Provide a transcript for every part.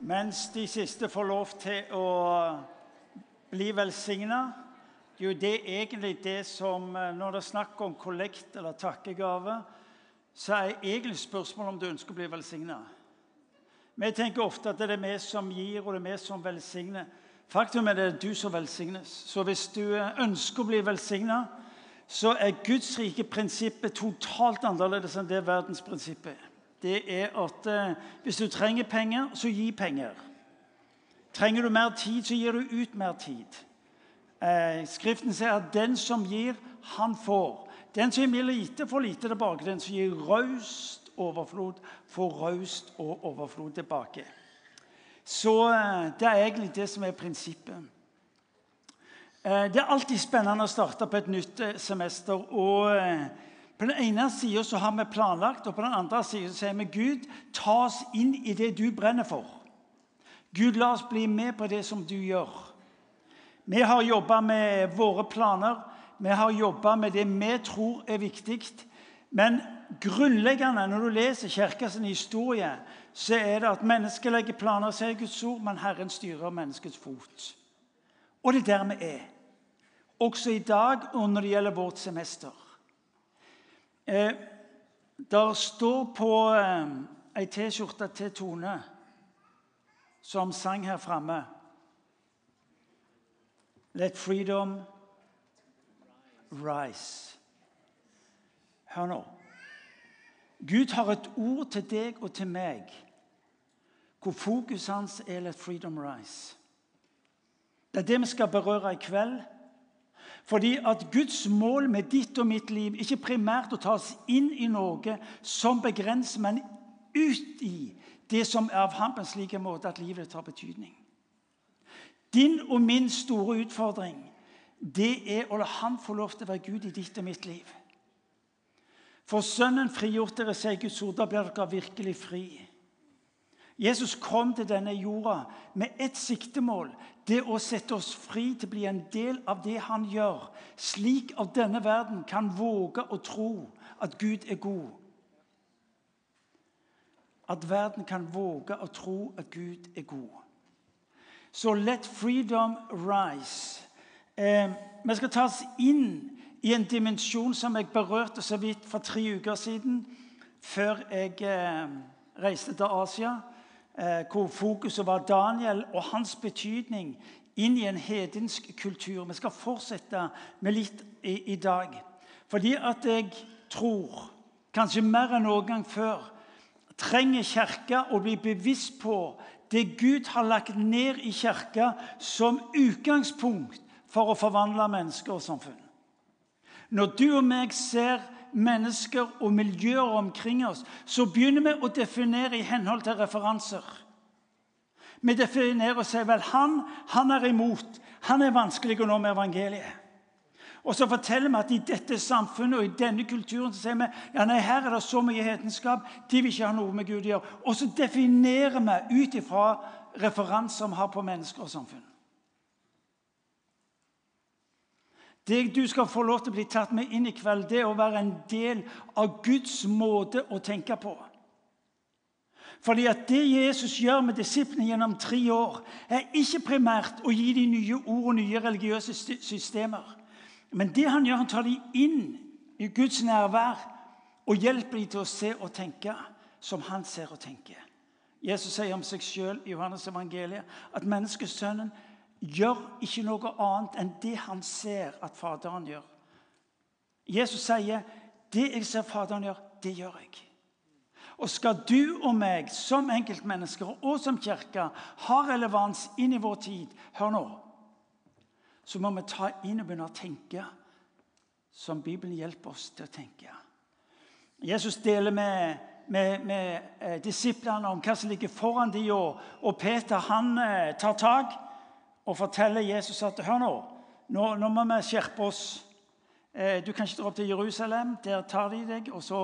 mens de siste får lov til å bli velsigna. Det er jo det egentlig det som eh, Når det er snakk om kollekt eller takkegave, så er egentlig spørsmålet om du ønsker å bli velsigna. Vi tenker ofte at det er vi som gir, og det er vi som velsigner. Faktum er det er du som velsignes. Så hvis du eh, ønsker å bli velsigna, så er Guds rike prinsippet totalt annerledes enn det verdensprinsippet er. Det er at eh, hvis du trenger penger, så gi penger. Trenger du mer tid, så gir du ut mer tid. Eh, skriften sier at den som gir, han får. Den som gir lite, får lite tilbake. Den som gir raust overflod, får raust og overflod tilbake. Så eh, det er egentlig det som er prinsippet. Det er alltid spennende å starte på et nytt semester. og På den ene sida har vi planlagt, og på den andre sida sier vi Gud, ta oss inn i det du brenner for. Gud, la oss bli med på det som du gjør. Vi har jobba med våre planer, vi har jobba med det vi tror er viktig. Men grunnleggende når du leser Kirkas historie, så er det at mennesket legger planer, sier Guds ord, men Herren styrer menneskets fot. Og det er der vi er. Også i dag og når det gjelder vårt semester. Eh, der står på eh, T-skjorte til Tone, som sang her framme Let freedom rise. Hør nå. Gud har et ord til deg og til meg hvor fokuset hans er 'let freedom rise'. Det er det vi skal berøre i kveld. Fordi at Guds mål med ditt og mitt liv ikke primært å ta oss inn i noe som begrenser, men ut i det som er av ham på en slik måte at livet tar betydning. Din og min store utfordring det er å la ham få lov til å være Gud i ditt og mitt liv. For Sønnen frigjort dere, sier Guds ord, da blir dere virkelig fri. Jesus kom til denne jorda med ett siktemål. Det å sette oss fri til å bli en del av det han gjør, slik at denne verden kan våge å tro at Gud er god. At verden kan våge å tro at Gud er god. Så let freedom rise. Eh, vi skal tas inn i en dimensjon som jeg berørte så vidt for tre uker siden, før jeg eh, reiste til Asia, hvor fokuset var Daniel og hans betydning inn i en hedensk kultur. Vi skal fortsette med litt i, i dag. Fordi at jeg tror, kanskje mer enn noen gang før, trenger Kirka å bli bevisst på det Gud har lagt ned i kirka som utgangspunkt for å forvandle mennesker og samfunn. Når du og meg ser mennesker og miljøer omkring oss, så begynner vi å definere i henhold til referanser. Vi definerer og sier vel han, han er imot. Han er vanskelig å nå med evangeliet. Og så forteller vi at i dette samfunnet og i denne kulturen så sier vi, ja nei, her er det så mye hetenskap. De vil ikke ha noe med Gud å gjøre. Og så definerer vi ut ifra referanser vi har på mennesker og samfunn. Det du skal få lov til å bli tatt med inn i kveld, det er å være en del av Guds måte å tenke på. Fordi at Det Jesus gjør med disiplene gjennom tre år, er ikke primært å gi dem nye ord og nye religiøse systemer. Men det han gjør, han tar dem inn i Guds nærvær og hjelper dem til å se og tenke som han ser og tenker. Jesus sier om seg sjøl i Johannes evangeliet at menneskesønnen gjør ikke noe annet enn det han ser at Faderen gjør. Jesus sier, 'Det jeg ser Faderen gjør, det gjør jeg'. Og skal du og meg som enkeltmennesker og som kirke ha relevans inn i vår tid Hør nå så må vi ta inn og begynne å tenke som Bibelen hjelper oss til å tenke. Jesus deler med, med, med eh, disiplene om hva som ligger foran dem, og, og Peter han eh, tar tak og forteller Jesus at hør nå, nå, nå må vi skjerpe oss. Eh, du kan ikke dra opp til Jerusalem. Der tar de deg, og så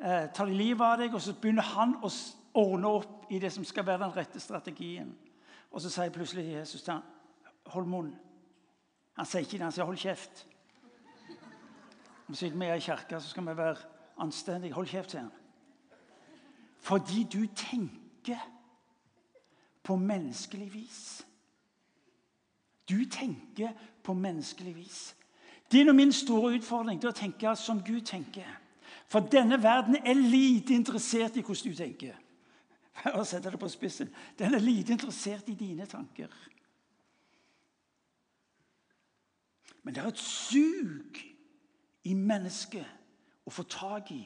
eh, tar de livet av deg. Og så begynner han å ordne opp i det som skal være den rette strategien. Og så sier plutselig Jesus til ham, hold munn. Han sier ikke det, han sier 'hold kjeft'. Siden vi er i kirka, så skal vi være anstendige. Hold kjeft, sier han. Fordi du tenker på menneskelig vis. Du tenker på menneskelig vis. Din og min store utfordring er å tenke som Gud tenker. For denne verden er lite interessert i hvordan du tenker. For å sette det på spissen. Den er lite interessert i dine tanker. Men det er et sug i mennesket å få tak i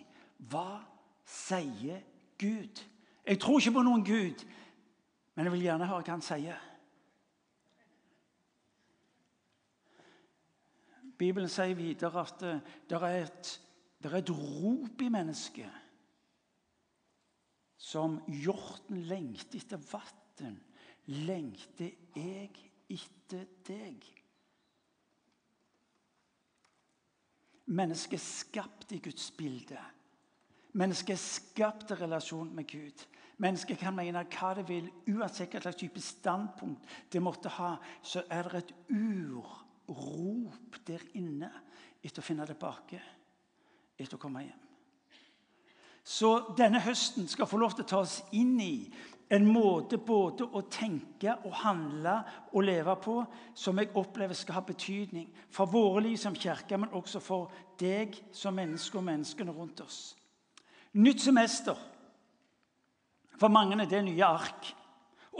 hva sier Gud. Jeg tror ikke på noen Gud, men jeg vil gjerne høre hva han sier. Bibelen sier videre at eh, det er et, det er et rop i mennesket som hjorten lengter etter vann, lengter jeg etter deg. Mennesket er skapt i Guds bilde. Mennesket er skapt i relasjon med Gud. Mennesket kan mene hva det vil, uansett hva slags type standpunkt det måtte ha. Så er det et ur rop der inne etter å finne tilbake, etter å komme hjem. Så denne høsten skal få lov til å ta oss inn i en måte både å tenke og handle og leve på som jeg opplever skal ha betydning for våre liv som kirke, men også for deg som menneske og menneskene rundt oss. Nytt semester. For mange er det nye ark.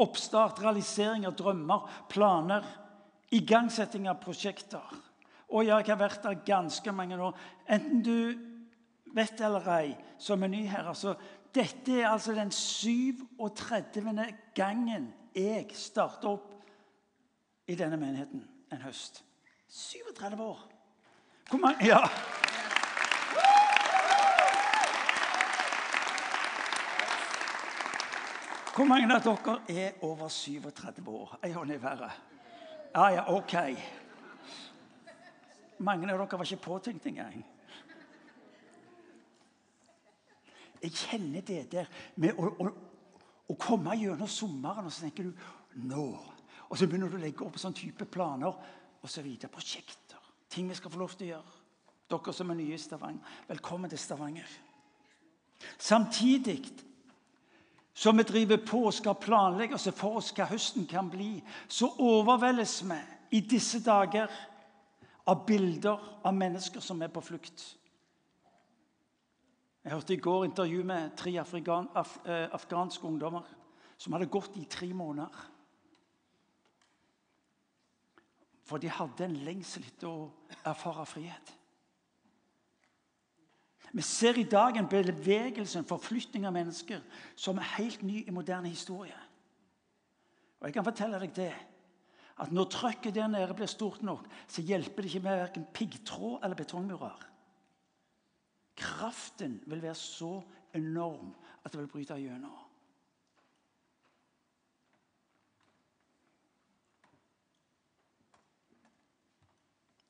Oppstart, realisering av drømmer, planer igangsetting av prosjekter. Og jeg har vært der ganske mange år. Enten du vet eller ei, som er ny her altså, Dette er altså den 37. gangen jeg starter opp i denne menigheten en høst. 37 år. Hvor mange Ja. Hvor mange av dere er over 37 år? Ei hånd i været. Ja, ja, OK. Mange av dere var ikke påtenkt engang. Jeg kjenner det der med å, å, å komme gjennom sommeren, og så tenker du nå. Og så begynner du å legge opp sånn type planer videre. Prosjekter. Ting vi skal få lov til å gjøre. Dere som er nye i Stavanger, velkommen til Stavanger. Samtidig som vi driver på og skal planlegge oss for oss hva høsten kan bli, så overveldes vi i disse dager av bilder av mennesker som er på flukt. Jeg hørte i går intervju med tre af, eh, afghanske ungdommer som hadde gått i tre måneder. For de hadde en lengsel etter å erfare frihet. Vi ser i dag en bevegelse, en forflytning av mennesker, som er helt ny i moderne historie. Og jeg kan fortelle deg det, at Når trøkket der nede blir stort nok, så hjelper det ikke med verken piggtråd eller betongmurer. Kraften vil være så enorm at det vil bryte gjennom.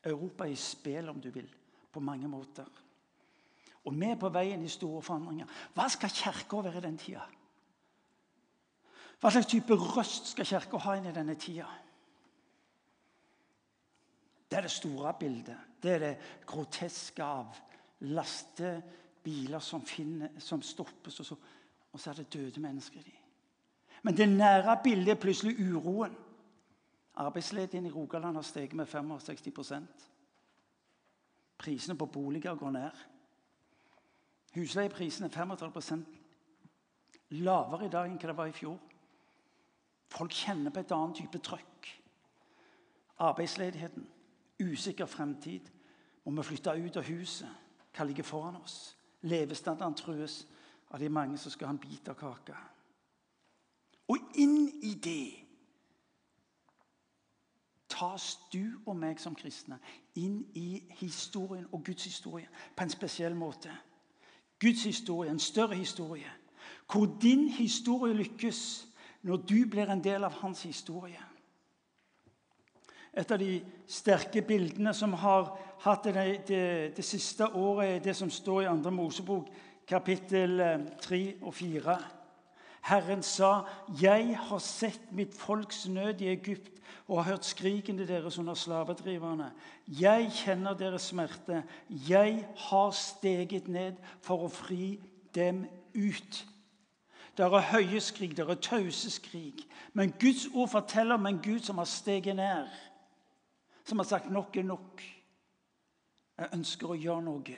Europa er i spill, om du vil, på mange måter. Og vi er på veien i store forandringer. Hva skal Kirka være i den tida? Hva slags type røst skal Kirka ha inn i denne tida? Det er det store bildet. Det er det groteske av lastebiler som, som stoppes, og så, og så, er det døde mennesker i. Men det nære bildet er plutselig uroen. Arbeidsledigheten i Rogaland har steget med 65% Prisene på boliger går ned. Husleieprisen er 35 lavere i dag enn hva det var i fjor. Folk kjenner på et annet type trøkk. Arbeidsledigheten, usikker fremtid. Må vi flytte ut av huset? Hva ligger foran oss? Levestandarden trues av de mange som skal ha en bit av kaka. Og inn i det tas du og meg som kristne inn i historien og Guds historie på en spesiell måte. Guds historie, en større historie. Hvor din historie lykkes når du blir en del av hans historie. Et av de sterke bildene som har hatt det, det, det siste året, er det som står i 2. Mosebok, kapittel 3 eh, og 4. Herren sa, 'Jeg har sett mitt folks nød i Egypt' og har hørt skrikene deres under slavedriverne. Jeg kjenner deres smerte. Jeg har steget ned for å fri dem ut. Det er høye skrik, det er tause skrik. Men Guds ord forteller om en Gud som har steget ned. Som har sagt 'nok er nok'. Jeg ønsker å gjøre noe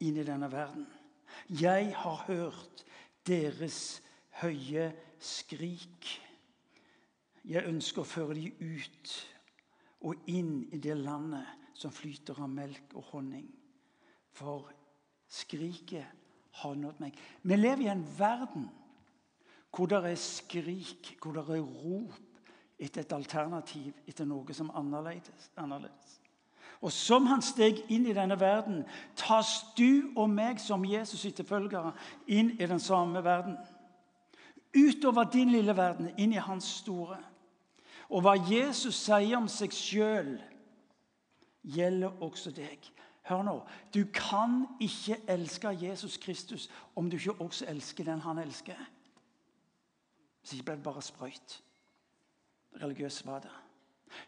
inn i denne verden. Jeg har hørt deres høye skrik. Jeg ønsker å føre dem ut og inn i det landet som flyter av melk og honning. For skriket har nådd meg. Vi lever i en verden hvor det er skrik, hvor det er rop etter et alternativ, etter noe som er annerledes. Og som han steg inn i denne verden, tas du og meg som Jesus' etterfølgere inn i den samme verden. Utover din lille verden, inn i hans store. Og hva Jesus sier om seg sjøl, gjelder også deg. Hør nå. Du kan ikke elske Jesus Kristus om du ikke også elsker den han elsker. Hvis ikke ble det bare sprøyt. Religiøs var det.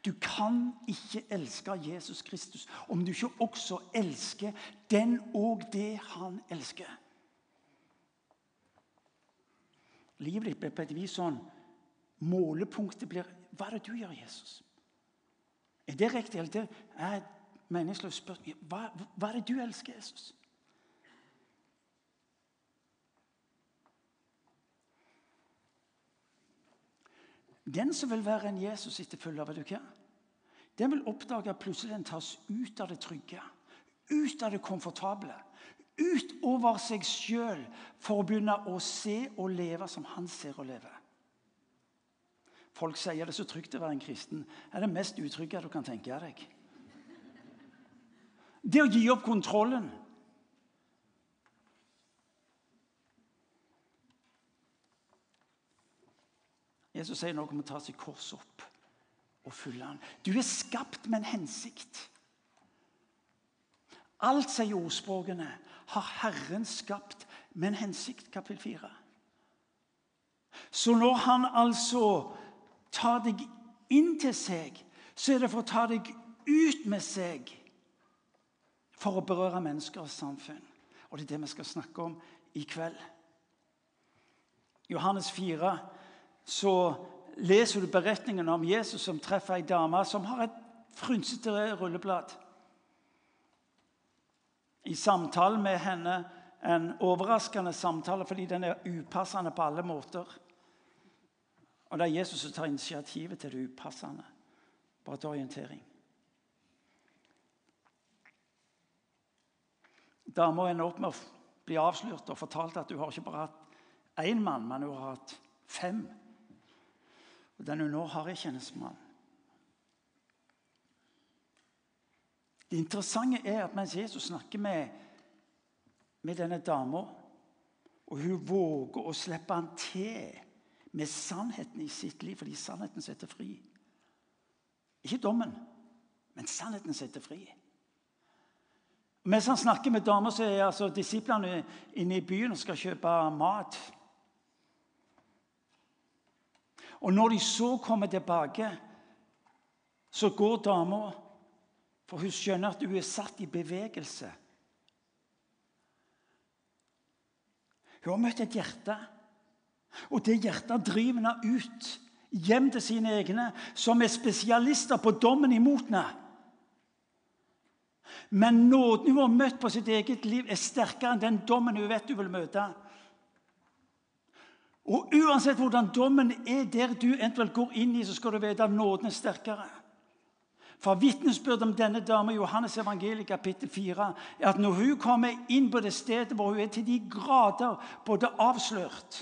Du kan ikke elske Jesus Kristus om du ikke også elsker den og det han elsker. Livet ditt blir på et vis sånn Målepunktet blir hva er det du gjør, Jesus? Er det riktig? Eller det er et meningsløst spørsmål. Hva, hva er det du elsker, Jesus? Den som vil være en Jesus etterfølger, vet du hva? Den vil oppdage at plutselig den tas ut av det trygge, ut av det komfortable, ut over seg sjøl for å begynne å se og leve som han ser og lever. Folk sier det er så trygt å være en kristen. Det er det mest utrygge du kan tenke deg. Det å gi opp kontrollen. Jesus sier noe om å ta sitt kors opp og følge han. Du er skapt med en hensikt. Alt, sier ordspråkene, har Herren skapt med en hensikt. Kapittel 4. Så når han altså tar deg inn til seg, så er det for å ta deg ut med seg for å berøre mennesker og samfunn. Og det er det vi skal snakke om i kveld. I Johannes 4 så leser du beretningen om Jesus som treffer ei dame som har et frynsete rulleblad. I samtalen med henne en overraskende samtale fordi den er upassende på alle måter. Og det er Jesus som tar initiativet til det upassende. Bare til orientering. Dama ender opp med å bli avslørt og fortalt at hun har ikke bare hatt én mann, men hun har hatt fem. Og den hun nå har, er kjennesmann. Det interessante er at mens Jesus snakker med, med denne dama, og hun våger å slippe han til med sannheten i sitt liv, fordi sannheten setter fri. Ikke dommen, men sannheten setter fri. Mens han snakker med damer, så er altså disiplene inne i byen og skal kjøpe mat. Og når de så kommer tilbake, så går dama For hun skjønner at hun er satt i bevegelse. Hun har møtt et hjerte, og det hjertet driver henne ut hjem til sine egne, som er spesialister på dommen imot henne. Men nåden hun har møtt på sitt eget liv, er sterkere enn den dommen hun vet hun vil møte. Og uansett hvordan dommen er der du eventuelt går inn i, så skal du vite at nåden er sterkere. For Vitnesbyrdet om denne dama Johannes evangeliet kapittel 4 er at når hun kommer inn på det stedet hvor hun er til de grader både avslørt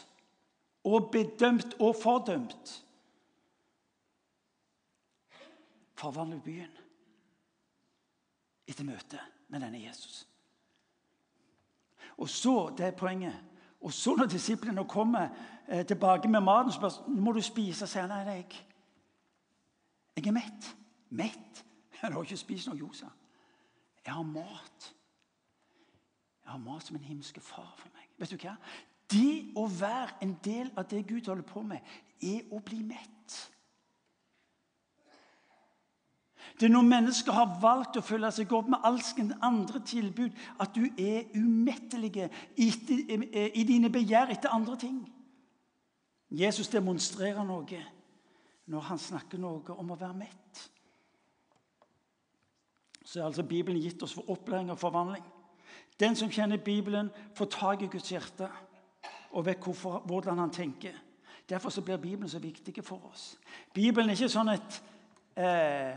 og bedømt og fordømt Forvandler byen etter møtet med denne Jesus. Og så, det er poenget og så når disiplene kommer eh, tilbake med maten, spør må du spise. sier han nei, jeg, jeg er mett. Mett? Jeg har ikke spist noe, Josa. Jeg har mat. Jeg har mat som en himmelske far for meg. Vet du hva? Det å være en del av det Gud holder på med, er å bli mett. Det er når mennesker har valgt å følge seg opp med alskens andre tilbud, at du er umettelig i, dine begjær etter andre ting. Jesus demonstrerer noe når han snakker noe om å være mett. Så er altså Bibelen gitt oss for opplæring og forvandling. Den som kjenner Bibelen, får tak i Guds hjerte og vet hvorfor, hvordan han tenker. Derfor så blir Bibelen så viktig for oss. Bibelen er ikke sånn et eh,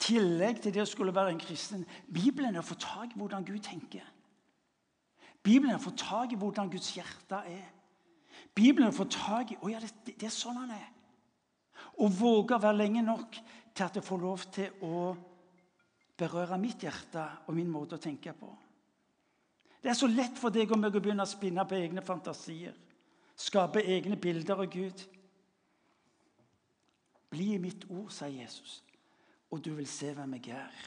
tillegg til det å skulle være en kristen. Bibelen er å få tak i hvordan Gud tenker. Bibelen er å få tak i hvordan Guds hjerte er. Bibelen er å få tak i å ja, det, det er sånn han er. Og våge å være lenge nok til at jeg får lov til å berøre mitt hjerte og min måte å tenke på. Det er så lett for deg og meg å begynne å spinne på egne fantasier. Skape egne bilder av Gud. Bli i mitt ord, sier Jesus, og du vil se hvem jeg er.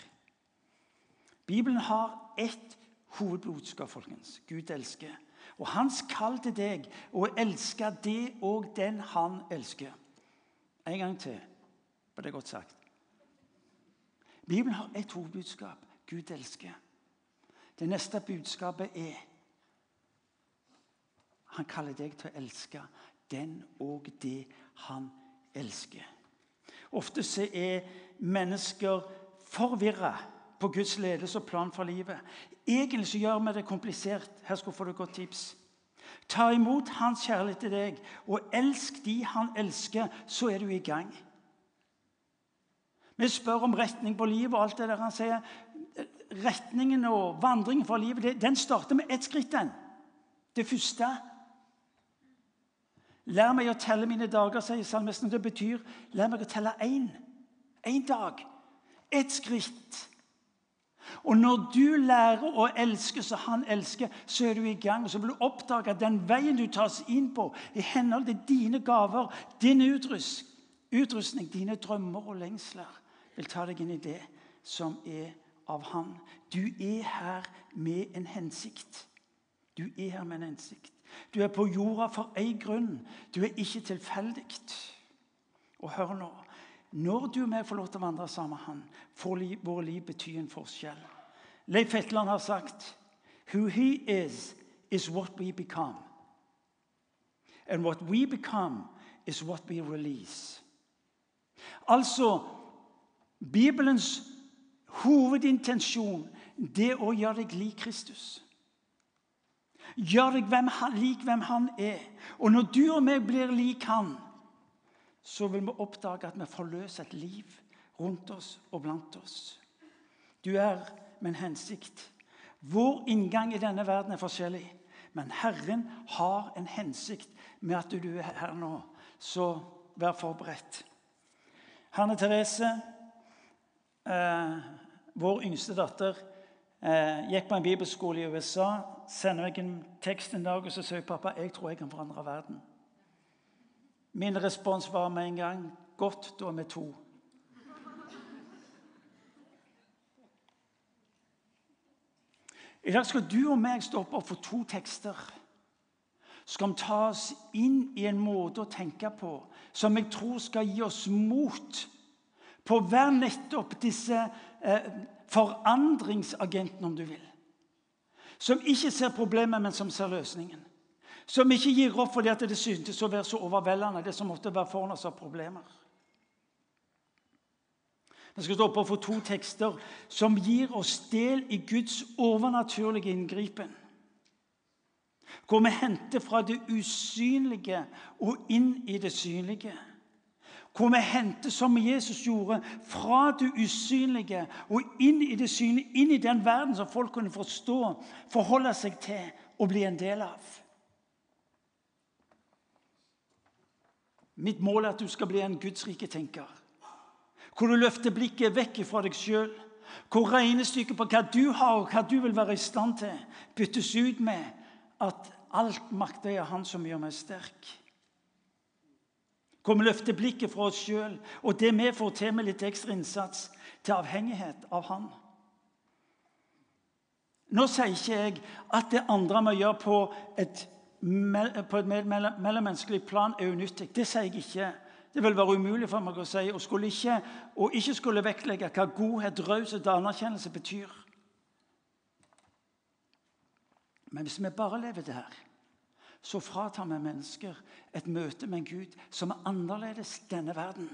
Bibelen har ett hovedbudskap, folkens. Gud elsker. Og hans kall til deg å elske det og den han elsker. En gang til, var det godt sagt. Bibelen har ett hovedbudskap. Gud elsker. Det neste budskapet er Han kaller deg til å elske den og det han elsker. Ofte er mennesker forvirra på Guds ledelse og plan for livet. Egentlig så gjør vi det komplisert. Her skal du få et godt tips. Ta imot Hans kjærlighet til deg, og elsk de han elsker, så er du i gang. Vi spør om retning på livet og alt det der han sier. Retningen og vandringen for livet den starter med ett skritt. den. Det første. Lær meg å telle mine dager, sier salmisten. Det betyr lær meg å telle én. Én dag. Ett skritt. Og når du lærer å elske som han elsker, så er du i gang. Så vil du oppdage at den veien du tas inn på, i henhold til dine gaver, din utrustning, dine drømmer og lengsler, vil ta deg inn i det som er av Han. Du er her med en hensikt. Du er her med en hensikt. Du er på jorda for én grunn. Du er ikke tilfeldig. Og hør nå når du og vi får lov til å vandre sammen med Han, får våre liv bety en forskjell. Leif Hetland har sagt Who he is, is what we become. And what we become, is what we release. Altså Bibelens hovedintensjon det å gjøre deg lik Kristus. Gjør deg hvem han, lik hvem han er. Og når du og meg blir lik han, så vil vi oppdage at vi forløser et liv rundt oss og blant oss. Du er med en hensikt. Vår inngang i denne verden er forskjellig. Men Herren har en hensikt med at du er her nå. Så vær forberedt. Hanne Therese eh, vår yngste datter eh, gikk på en bibelskole i USA. Sender meg en tekst en dag og så sier pappa jeg tror jeg kan forandre verden. Min respons var med en gang godt, da er vi to. I dag skal du og meg stoppe opp for to tekster. Skal vi ta oss inn i en måte å tenke på som jeg tror skal gi oss mot på å være nettopp disse eh, forandringsagentene, om du vil. Som ikke ser problemet, men som ser løsningen. Som ikke gir opp fordi det syntes å være så overveldende, det som måtte være foran oss av problemer. Vi skal stå på for to tekster som gir oss del i Guds overnaturlige inngripen. Hvor vi henter fra det usynlige og inn i det synlige. Hvor vi henter, som Jesus gjorde, fra det usynlige og inn i det synlige, inn i den verden som folk kunne forstå, forholde seg til og bli en del av. Mitt mål er at du skal bli en gudsrike tenker. Hvor du løfter blikket vekk fra deg sjøl. Hvor regnestykket på hva du har og hva du vil være i stand til, byttes ut med at alt makter er Han som gjør meg sterk. Hvor vi løfter blikket fra oss sjøl og det vi får til med litt ekstra innsats, til avhengighet av Han. Nå sier ikke jeg at det andre vi gjør på et, på et mellommenneskelig plan, er unyttig. Det sier jeg ikke. Det vil være umulig for meg å si. Og, skulle ikke, og ikke skulle vektlegge hva godhet, raushet og anerkjennelse betyr. Men hvis vi bare lever der, så fratar vi mennesker et møte med en Gud som er annerledes denne verden.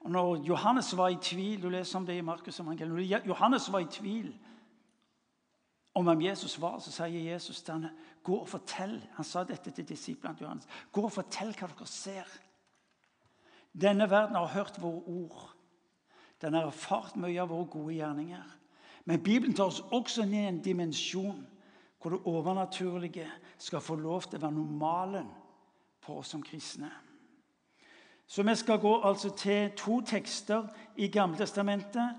Og Når Johannes var i tvil Du leser om det i Markus evangelium. Når Johannes var i tvil om hvem Jesus var, så sier Jesus til ham, gå og fortell. Han sa dette til disiplene til Johannes. Gå og fortell hva dere ser. Denne verden har hørt våre ord. Den har erfart mye av våre gode gjerninger. Men Bibelen tar oss også ned i en dimensjon hvor det overnaturlige skal få lov til å være normalen for oss som kristne. Så vi skal gå altså til to tekster i Gamletestamentet.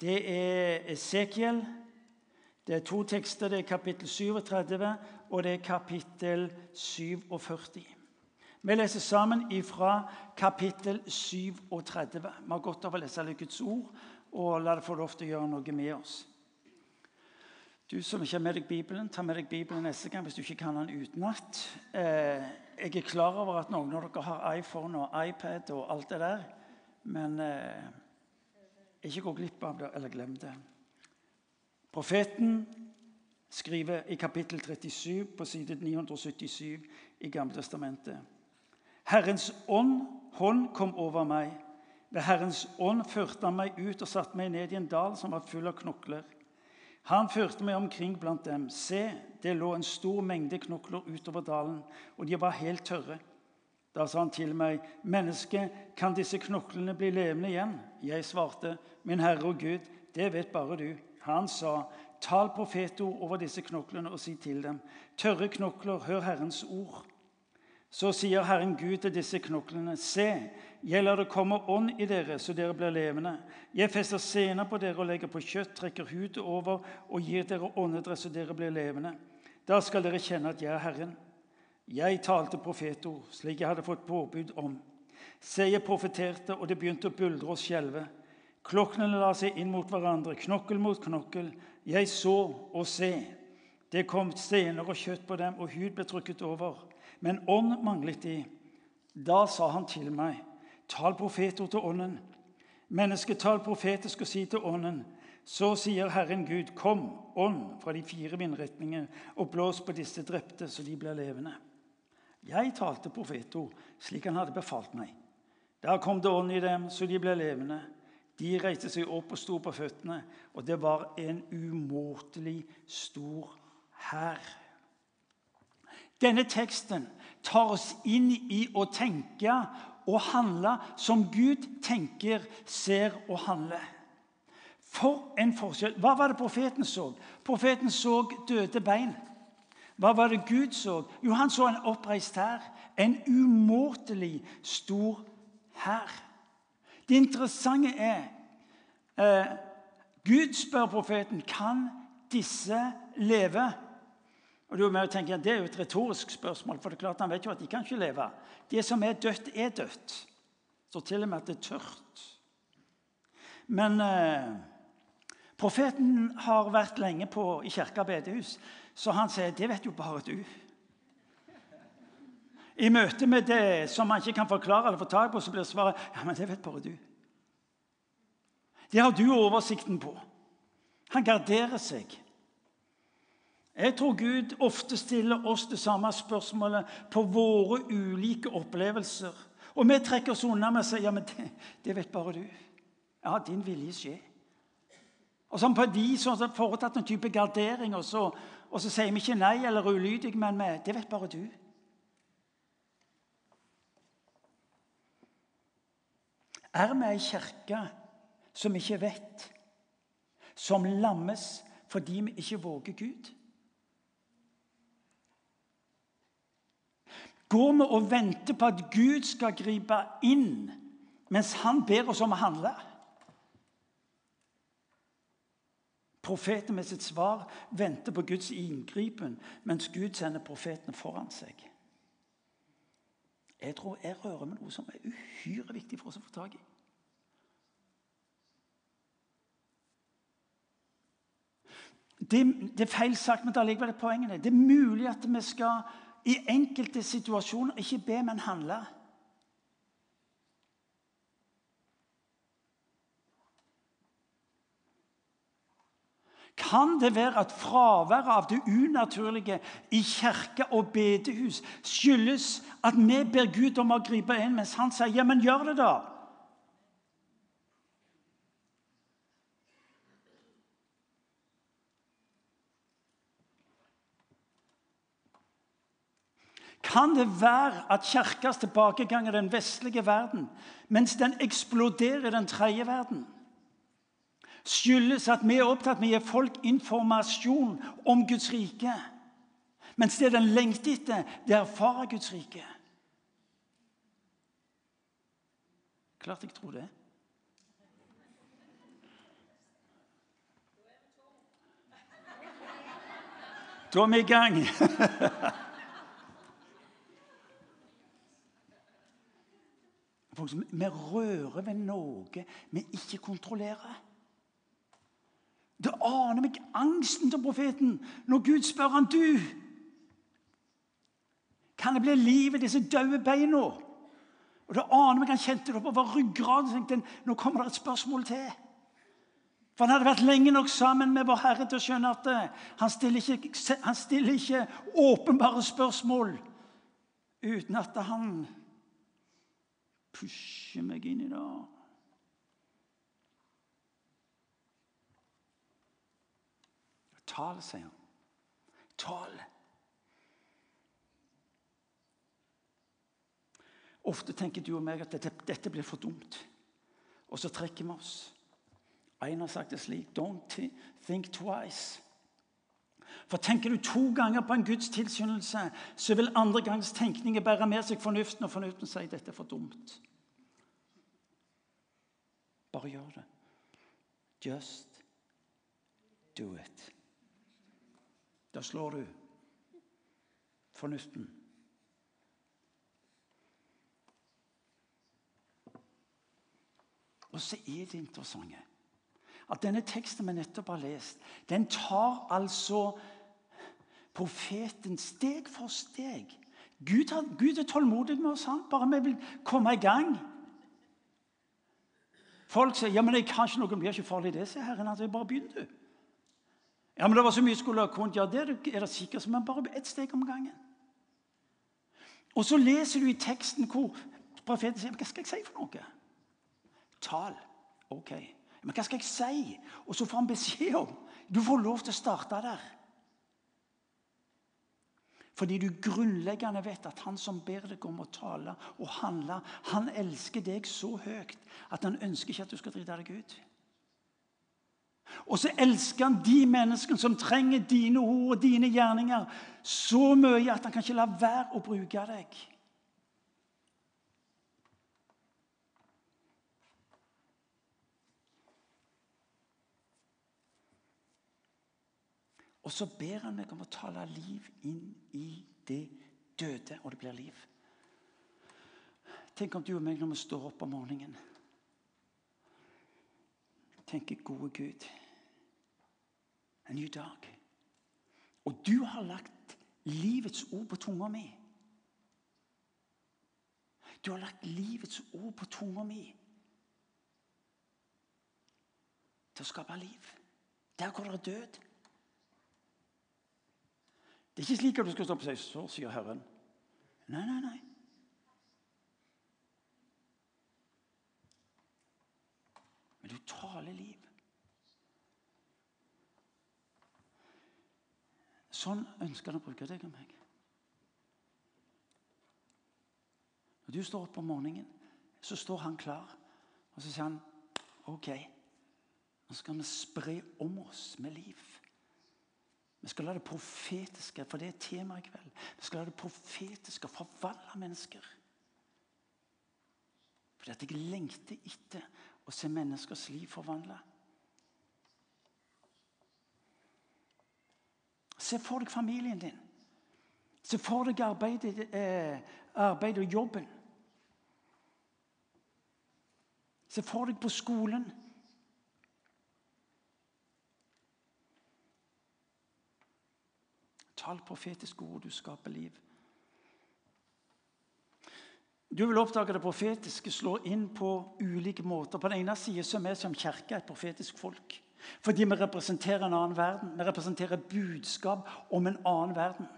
Det er Esekiel. Det er to tekster. Det er kapittel 37, og det er kapittel 47. Vi leser sammen ifra kapittel 37. Vi har godt av å lese Guds ord og la det få lov til å gjøre noe med oss. Du som ikke har med deg Bibelen, ta med deg Bibelen neste gang hvis du ikke kan den utenat. Eh, jeg er klar over at noen av dere har iPhone og iPad og alt det der. Men eh, ikke gå glipp av det, eller glem det. Profeten skriver i kapittel 37 på side 977 i Gamle testamentet. Herrens ånd, hånd kom over meg. Ved Herrens ånd førte han meg ut og satte meg ned i en dal som var full av knokler. Han førte meg omkring blant dem. Se, det lå en stor mengde knokler utover dalen, og de var helt tørre. Da sa han til meg, 'Menneske, kan disse knoklene bli levende igjen?' Jeg svarte, 'Min Herre og Gud, det vet bare du.' Han sa, 'Tal profetord over disse knoklene og si til dem:" 'Tørre knokler, hør Herrens ord.' Så sier Herren Gud til disse knoklene.: Se, jeg lar det komme ånd i dere, så dere blir levende. Jeg fester sener på dere og legger på kjøtt, trekker hudet over og gir dere åndedress, så dere blir levende. Da skal dere kjenne at jeg er Herren. Jeg talte profetord, slik jeg hadde fått påbud om. Se, jeg profeterte, og det begynte å buldre og skjelve. Klokkene la seg inn mot hverandre, knokkel mot knokkel. Jeg så og se. Det kom stener og kjøtt på dem, og hud ble trykket over. Men ånd manglet de. Da sa han til meg Tal profetord til ånden. Mennesketall profetisk og si til ånden. Så sier Herren Gud, kom, ånd, fra de fire vindretninger, og blås på disse drepte, så de blir levende. Jeg talte profetord slik han hadde befalt meg. Da kom det ånd i dem, så de ble levende. De reiste seg opp og sto på føttene, og det var en umåtelig stor hær. Denne teksten tar oss inn i å tenke og handle som Gud tenker, ser og handler. For en forskjell. Hva var det profeten så? Profeten så døde bein. Hva var det Gud så? Jo, han så en oppreist hær. En umåtelig stor hær. Det interessante er eh, Gud spør profeten kan disse leve. Og du må tenke, Det er jo et retorisk spørsmål, for det er klart han vet jo at de kan ikke leve. Det som er dødt, er dødt. Så til og med at det er tørt. Men eh, profeten har vært lenge på, i kirka bedehus, så han sier det vet jo bare du. I møte med det som man ikke kan forklare eller få tak på, så blir svaret ja, men det vet bare du. Det har du oversikten på. Han garderer seg. Jeg tror Gud ofte stiller oss det samme spørsmålet på våre ulike opplevelser. Og vi trekker oss unna med å si ja, men det, det, vet bare du. Ja, din vilje skjer. Og som på de som har foretatt en type gardering, og så, og så sier vi ikke nei eller ulydig, men vi, det vet bare du. Er vi ei kirke som ikke vet, som lammes fordi vi ikke våger Gud? Går vi og venter på at Gud skal gripe inn mens han ber oss om å handle. Profeten med sitt svar venter på Guds inngripen, mens Gud sender profetene foran seg. Jeg tror jeg rører med noe som er uhyre viktig for oss å få tak i. Det, det, er feil sagt, men det er likevel poengene. Det er mulig at vi skal i enkelte situasjoner ikke be, men handle. Kan det være at fraværet av det unaturlige i kirke og bedehus skyldes at vi ber Gud om å gripe inn, mens han sier 'ja, men gjør det', da? Kan det være at kirkas tilbakegang er den vestlige verden, mens den eksploderer i den tredje verden? skyldes at vi er opptatt med å gi folk informasjon om Guds rike. Mens det den lengter etter, det er å erfare Guds rike. Klart jeg tror det. Da er vi i gang. Vi rører ved noe vi ikke kontrollerer. Det aner meg angsten til profeten når Gud spør han du. Kan det bli liv i disse døde beina? Og det aner meg Han kjente det oppover ryggraden tenkte nå kommer det et spørsmål til. For Han hadde vært lenge nok sammen med vår Herre til å skjønne at eh, han stiller ikke, han stiller ikke åpenbare spørsmål uten at han pusher meg inn i det. Tal, sier han. Tal. Ofte tenker du og meg at dette, dette blir for dumt, og så trekker vi oss. En har sagt det slik Don't think twice. For Tenker du to ganger på en Guds tilskyndelse, så vil andre gangs tenkninger bære med seg fornuften, og fornuften sier dette er for dumt. Bare gjør det. Just do it. Da slår du fornuften. Og så er det interessante at denne teksten vi nettopp har lest, den tar altså profeten steg for steg. Gud, Gud er tålmodig med oss, han. bare vi vil komme i gang. Folk sier ja, men jeg kan ikke noe, blir ikke farlig, det, sier Herren. Altså, bare begynn, du. Ja, men det var så mye skulle ha kunnet. Ja, det er det sikkert, men bare ett steg om gangen. Og så leser du i teksten hvor profeten sier Hva skal jeg si for noe? Tal. Ok. Men hva skal jeg si? Og så får han beskjed om Du får lov til å starte der. Fordi du grunnleggende vet at han som ber deg om å tale og handle, han elsker deg så høyt at han ønsker ikke at du skal drite deg ut. Og så elsker han de menneskene som trenger dine ord og dine gjerninger så mye at han kan ikke la være å bruke deg. Og så ber han meg om å tale liv inn i det døde, og det blir liv. Tenk om du og meg når vi står opp om morgenen tenker gode Gud en ny dag. Og du har lagt livets ord på tunga mi. Du har lagt livets ord på tunga mi til å skape liv. Der hvor det død. Det er ikke slik at du skal stå på seg, 'Så sier Herren'. Nei, nei, nei. Men du taler liv. Sånn ønsker han å bruke deg og meg. Når du står opp om morgenen, så står han klar. Og så sier han OK, nå skal vi spre om oss med liv. Vi skal la det profetiske, for det er temaet i kveld, vi skal la det profetiske forvandle mennesker. Fordi at jeg lengter etter å se menneskers liv forvandle. Se for deg familien din. Se for deg arbeidet, eh, arbeidet og jobben. Se for deg på skolen. Tal profetiske ord, du skaper liv. Du vil oppdage det profetiske slår inn på ulike måter. På den ene siden er vi som kirke et profetisk folk. Fordi vi representerer en annen verden. Vi representerer budskap om en annen verden.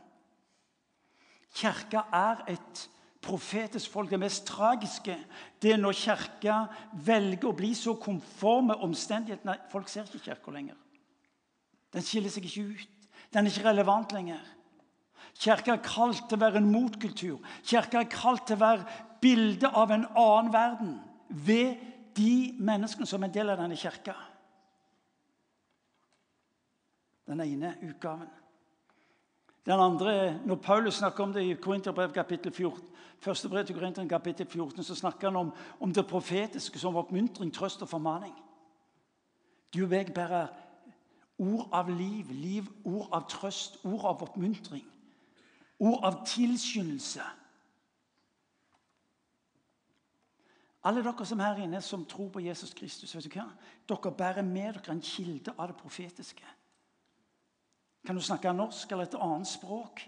Kirka er et profetisk folk. Det mest tragiske det er når Kirka velger å bli så konforme omstendighetene. Folk ser ikke Kirka lenger. Den skiller seg ikke ut. Den er ikke relevant lenger. Kirka er kalt til å være en motkultur. Kirka er kalt til å være bilde av en annen verden ved de menneskene som er en del av denne kirka. Den ene utgaven. Den andre, Når Paulus snakker om det i Korinterbrev kapittel 14, første brev til Korinteren kapittel 14, så snakker han om, om det profetiske som oppmuntring, trøst og formaning. Du og jeg bærer ord av liv, liv, ord av trøst, ord av oppmuntring. Ord av tilskyndelse. Alle dere som er her inne som tror på Jesus Kristus, vet du hva? dere bærer med dere en kilde av det profetiske. Kan du snakke norsk eller et annet språk?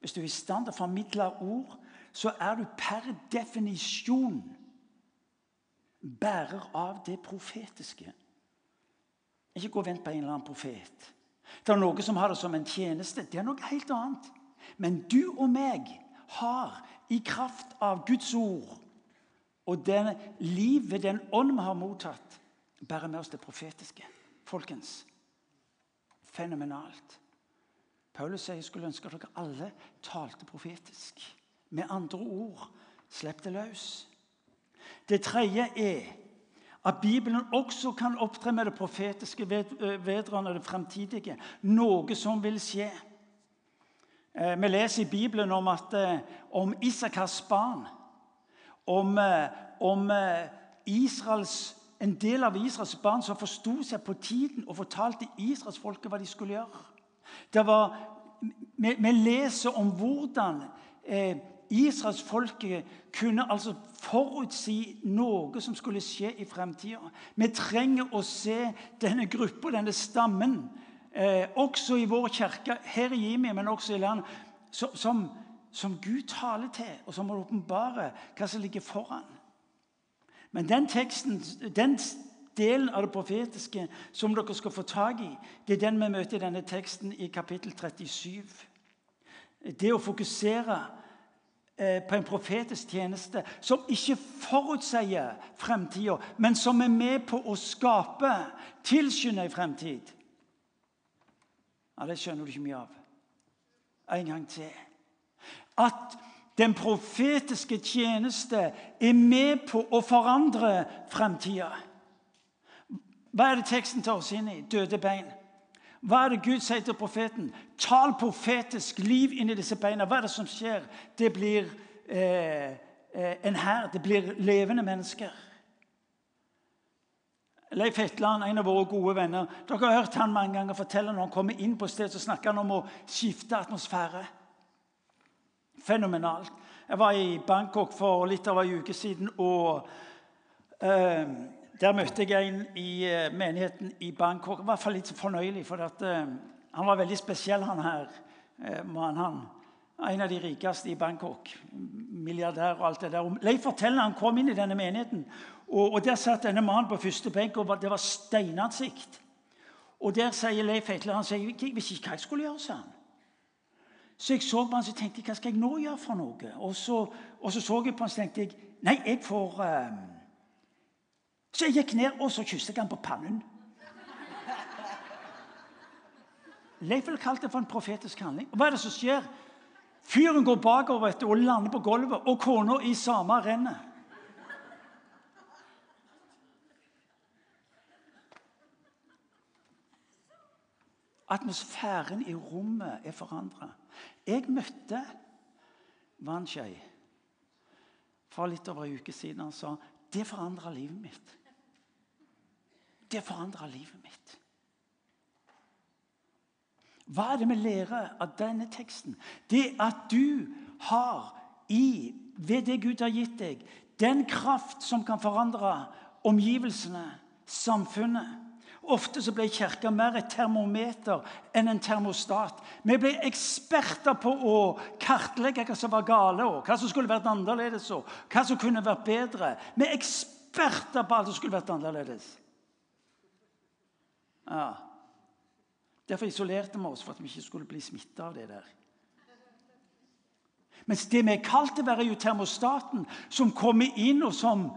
Hvis du er i stand til å formidle ord, så er du per definisjon bærer av det profetiske. Ikke gå og vent på en eller annen profet. Det er noe som har det som en tjeneste. Det er noe helt annet. Men du og meg har i kraft av Guds ord og det livet, den ånd vi har mottatt, bærer med oss det profetiske. Folkens, fenomenalt. Paulus sier jeg skulle ønske at dere alle talte profetisk. Med andre ord slipp det løs. Det tredje er at Bibelen også kan opptre med det profetiske vedrørende det fremtidige. Noe som vil skje. Eh, vi leser i Bibelen om, at, eh, om Isakas barn. Om, eh, om Israels, en del av Israels barn som forsto seg på tiden og fortalte israelsfolket hva de skulle gjøre. Var, vi, vi, leser om hvordan eh, Israelsfolket kunne altså forutsi noe som skulle skje i fremtida. Vi trenger å se denne gruppa, denne stammen, eh, også i vår kirke, her i Jimi, men også i landet, som, som, Gud taler til, og som åpenbarer hva som ligger foran. Men den teksten, den delen av det profetiske som dere skal få tak i, det er den vi møter i denne teksten i kapittel 37. Det å fokusere på en profetisk tjeneste som ikke forutsier fremtida, men som er med på å skape, tilskynde en fremtid. Ja, Det skjønner du ikke mye av. En gang til. At den profetiske tjeneste er med på å forandre fremtida. Hva er det teksten tar oss inn i? Døde bein. Hva er det Gud sier til profeten? Tal profetisk liv inn i disse beina. Hva er det som skjer? Det blir eh, eh en hær. Det blir levende mennesker. Leif Hetland, en av våre gode venner, dere har hørt han mange ganger fortelle når han kommer inn på stedet, så snakker han om å skifte atmosfære. Fenomenalt. Jeg var i Bangkok for litt over en uke siden. og eh, Der møtte jeg en i eh, menigheten i Bangkok. I hvert fall litt fornøyelig, for at, uh, han var veldig spesiell, han her. Eh, han, En av de rikeste i Bangkok. Milliardær og alt det der. Leif forteller han kom inn i denne menigheten. Og, og Der satt denne mannen på første benk, og det var steinansikt. Og Der sier Leif heitler, han sier, jeg visste ikke hva jeg skulle gjøre. sa han. Så jeg så på han, så tenkte jeg, hva skal jeg nå gjøre for noe? Og så, og så, så jeg på han, så tenkte jeg nei, jeg får uh... Så jeg gikk ned og så kysset jeg han på pannen. Leif ville kalt det for en profetisk handling. Og Hva er det som skjer? Fyren går bakover og lander på gulvet, og kona i samme rennet. Atmosfæren i rommet er forandra. Jeg møtte Vanskjei for litt over en uke siden. Han sa det forandra livet mitt. Det forandra livet mitt. Hva er det vi lærer av denne teksten? Det at du har i, ved det Gud har gitt deg, den kraft som kan forandre omgivelsene, samfunnet. Ofte så ble Kirka mer et termometer enn en termostat. Vi ble eksperter på å kartlegge hva som var gale, og hva som skulle vært annerledes, og hva som kunne vært bedre. Vi er eksperter på alt som skulle vært annerledes. Ja. Derfor isolerte vi oss, for at vi ikke skulle bli smitta av det der. Mens det vi er kalt til å være, er jo termostaten, som kommer inn og som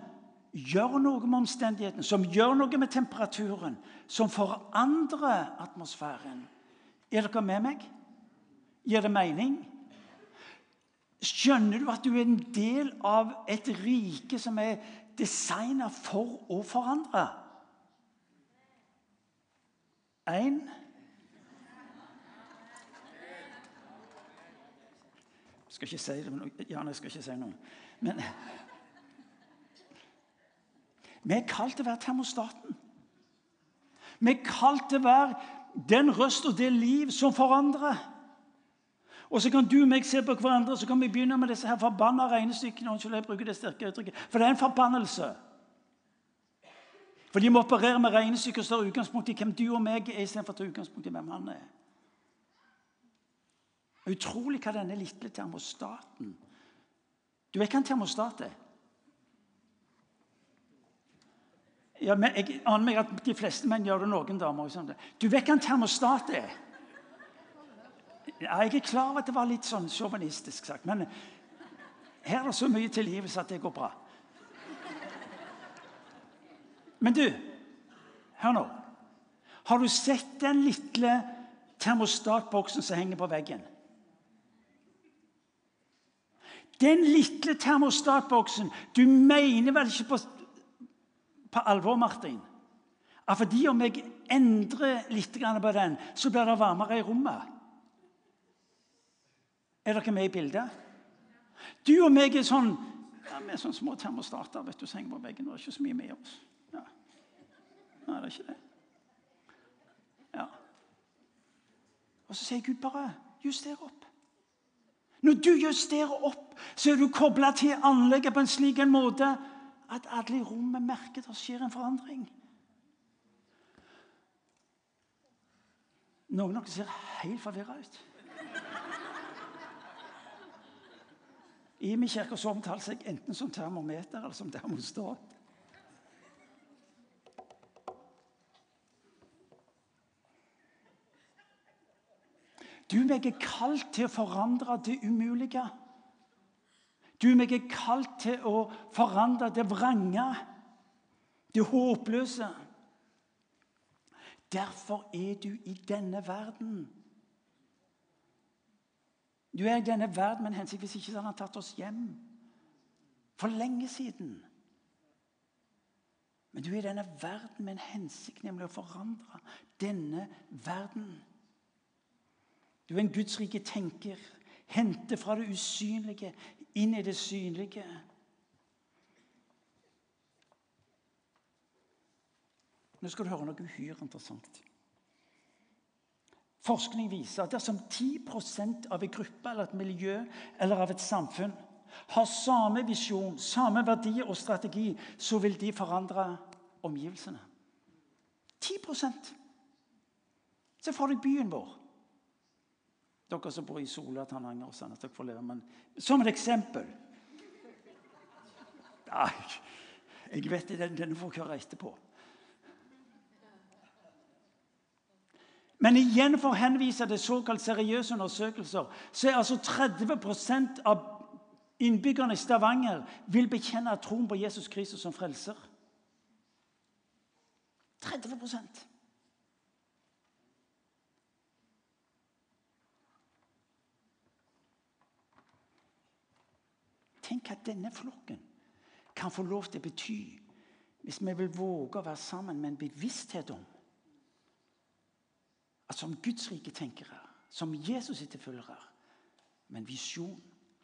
gjør noe med omstendighetene, som gjør noe med temperaturen, som forandrer atmosfæren. Er dere med meg? Gir det mening? Skjønner du at du er en del av et rike som er designa for å forandre? Én Jeg skal ikke si det, men Jan, jeg skal ikke si noe. Men vi er kalt til å være termostaten. Vi er kalt til å være den røst og det liv som forandrer. Og så kan du og meg se på hverandre så kan vi begynne med disse her forbanna regnestykkene. For det er en forbannelse. Fordi må operere med regnestykker som tar utgangspunkt i hvem du og meg er, istedenfor å ta utgangspunkt i hvem han er. Utrolig hva denne lille termostaten Du vet hva en termostat er? Ja, men jeg aner meg at De fleste menn gjør det, noen damer også. Du vet hva en termostat er? Ja, jeg er klar over at det var litt sånn sjåvinistisk sagt, men her er det så mye tilgivelse at det går bra. Men du, hør nå. Har du sett den lille termostatboksen som henger på veggen? Den lille termostatboksen Du mener vel ikke på på alvor, Martin, at fordi om jeg endrer litt på den, så blir det varmere i rommet. Er dere med i bildet? Du og meg er sånn ja, Vi er sånne små termostater vet du, som henger på veggen. Det er ikke så mye med oss. Nei, det er ikke det. Ja. Og så sier Gud bare juster opp. Når du justerer opp, så er du kobla til anlegget på en slik en måte at alle i rommet merker det skjer en forandring. Noen av dere ser helt forvirra ut. I min kirke så omtales jeg enten som termometer eller som termostat. Du meg er kalt til å forandre det umulige. Du meg er kalt til å forandre det vrange, det håpløse. Derfor er du i denne verden. Du er i denne verden med en hensikt hvis ikke han har tatt oss hjem for lenge siden. Men du er i denne verden med en hensikt, nemlig å forandre denne verden. Du er en gudsrike tenker. Hente fra det usynlige inn i det synlige. Nå skal du høre noe uhyre interessant. Forskning viser at dersom 10% av en gruppe eller et miljø eller av et samfunn har samme visjon, samme verdi og strategi, så vil de forandre omgivelsene. 10% Se for deg byen vår. Dere som bor i Sola, Tananger og at dere får leve. Men som et eksempel Nei, Jeg vet det, denne får dere høre etterpå. Men igjen for å henvise til såkalt seriøse undersøkelser, så er altså 30% av innbyggerne i Stavanger vil bekjenne troen på Jesus Kristus som frelser. 30 Tenk hva denne flokken kan få lov til å bety hvis vi vil våge å være sammen med en bevissthet om at som Guds rike tenkere, som Jesus' etterfølgere, med en visjon,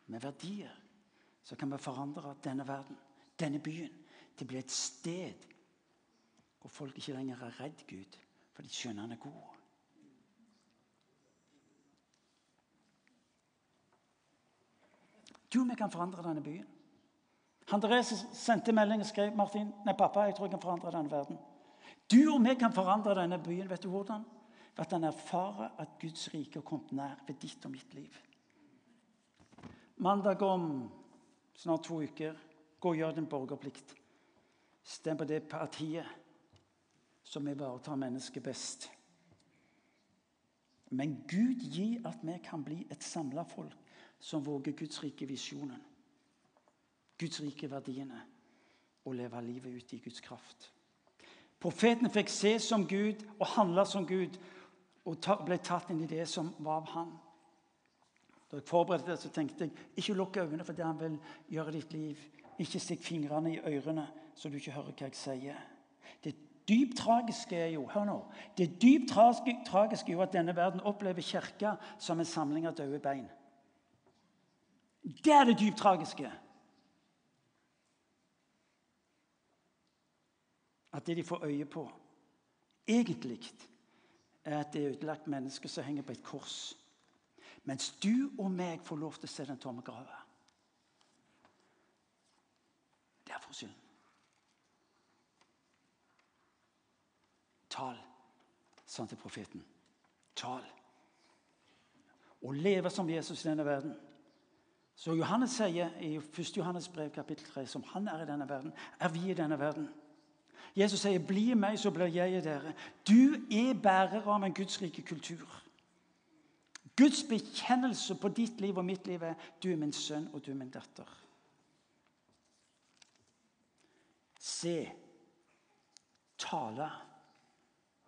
med verdier, så kan vi forandre denne verden, denne byen, til å bli et sted hvor folk ikke lenger er redd Gud, for de skjønner han er god. Du, vi kan forandre denne byen. Han Therese sendte melding og skrev Martin, nei, pappa, jeg tror jeg kan forandre denne verden. Du og vi kan forandre denne byen. Vet du hvordan? Ved at han erfarer at Guds rike har kommet nær ved ditt og mitt liv. Mandag om snart to uker gå og gjør din borgerplikt. Stem på det partiet som ivaretar mennesket best. Men Gud gir at vi kan bli et samla folk som våger Guds rike visjonen. Guds rike verdiene og leve livet ut i Guds kraft. Profetene fikk se som Gud og handle som Gud og ble tatt inn i det som var av ham. Da jeg forberedte det, så tenkte jeg ikke lukk øynene for det han vil gjøre i ditt liv. Ikke stikk fingrene i ørene så du ikke hører hva jeg sier. Det dypt tragiske er jo hør nå, det dypt tragiske er jo at denne verden opplever kirka som en samling av døde bein. Det er det dypt tragiske. At det de får øye på, egentlig er at det er ødelagt mennesker som henger på et kors. Mens du og meg får lov til å se den tomme grava. Det er for synd. Tal, sa han til profeten. Tal. Å leve som Jesus i denne verden. Så Johannes sier i 1. Johannes brev kapittel 3 som han er i denne verden, er vi i denne verden. Jesus sier, 'Bli meg, så blir jeg i dere'. Du er bærer av en gudsrike kultur. Guds bekjennelse på ditt liv og mitt liv er 'Du er min sønn, og du er min datter'. Se, tale,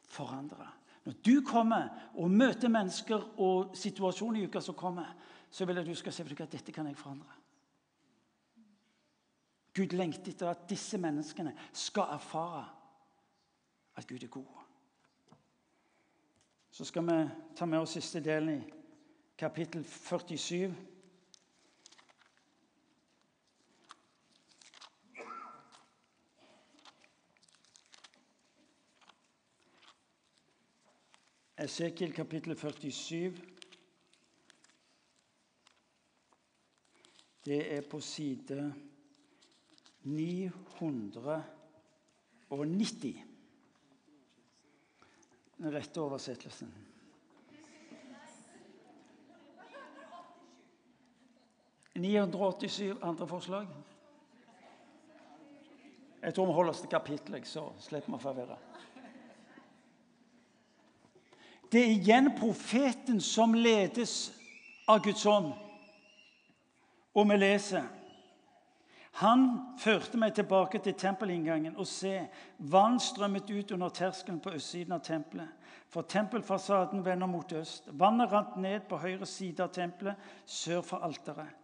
forandre. Når du kommer og møter mennesker og situasjoner i uka som kommer, så vil jeg at du skal se at dette kan jeg forandre. Gud lengter etter at disse menneskene skal erfare at Gud er god. Så skal vi ta med oss siste delen i kapittel 47. Esekiel kapittel 47. Det er på side 990. Den rette oversettelsen. «987 andre forslag. Jeg tror vi holder oss til kapittelet, så slipper vi å forvirre. Det er igjen profeten som ledes av Guds ånd. Og vi leser han førte meg tilbake til tempelinngangen, og se, vann strømmet ut under terskelen på østsiden av tempelet. For tempelfasaden vender mot øst. Vannet rant ned på høyre side av tempelet, sør for alteret.